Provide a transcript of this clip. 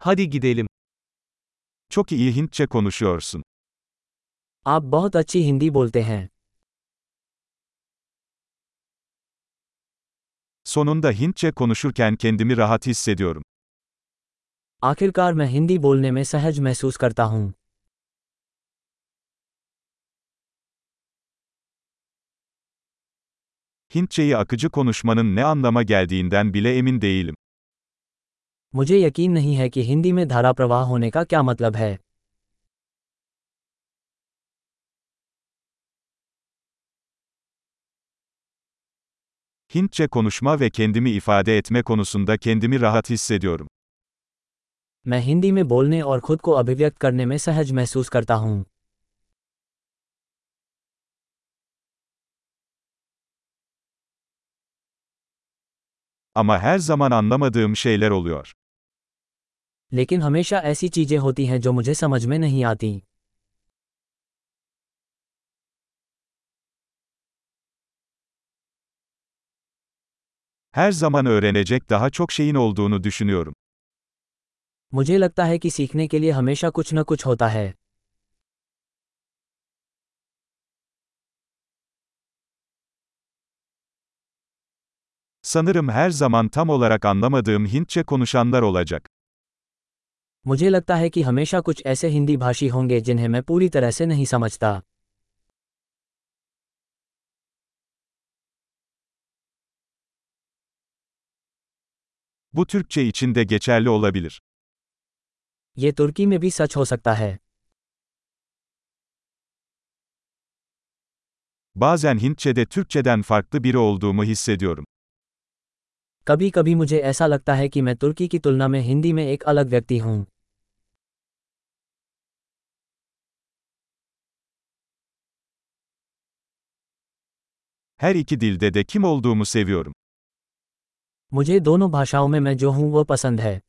Hadi gidelim. Çok iyi Hintçe konuşuyorsun. आप बहुत अच्छी हिंदी बोलते हैं Sonunda Hintçe konuşurken kendimi rahat hissediyorum. आखिरकार मैं हिंदी बोलने में सहज महसूस करता हूँ Hintçeyi akıcı konuşmanın ne anlama geldiğinden bile emin değilim. मुझे यकीन नहीं है कि हिंदी में धारा प्रवाह होने का क्या मतलब है Hintçe konuşma ve kendimi ifade etme konusunda kendimi rahat hissediyorum. मैं हिंदी में बोलने और खुद को अभिव्यक्त करने में सहज महसूस करता हूँ Ama her zaman anlamadığım şeyler oluyor. लेकिन हमेशा ऐसी चीजें होती हैं जो मुझे समझ में नहीं आती Her zaman öğrenecek daha çok şeyin olduğunu düşünüyorum. मुझे लगता है कि सीखने के लिए हमेशा कुछ न कुछ होता है Sanırım her zaman tam olarak anlamadığım Hintçe konuşanlar olacak. मुझे लगता है कि हमेशा कुछ ऐसे हिंदी भाषी होंगे जिन्हें मैं पूरी तरह से नहीं समझता Bu Türkçe için de geçerli olabilir. ये तुर्की में भी सच हो सकता है Bazen Hintçe'de Türkçeden farklı biri olduğumu hissediyorum. कभी कभी मुझे ऐसा लगता है कि मैं तुर्की की तुलना में हिंदी में एक अलग व्यक्ति हूँ Her iki dilde de kim olduğumu seviyorum. मुझे दोनों भाषाओं में मैं जो हूँ वो पसंद है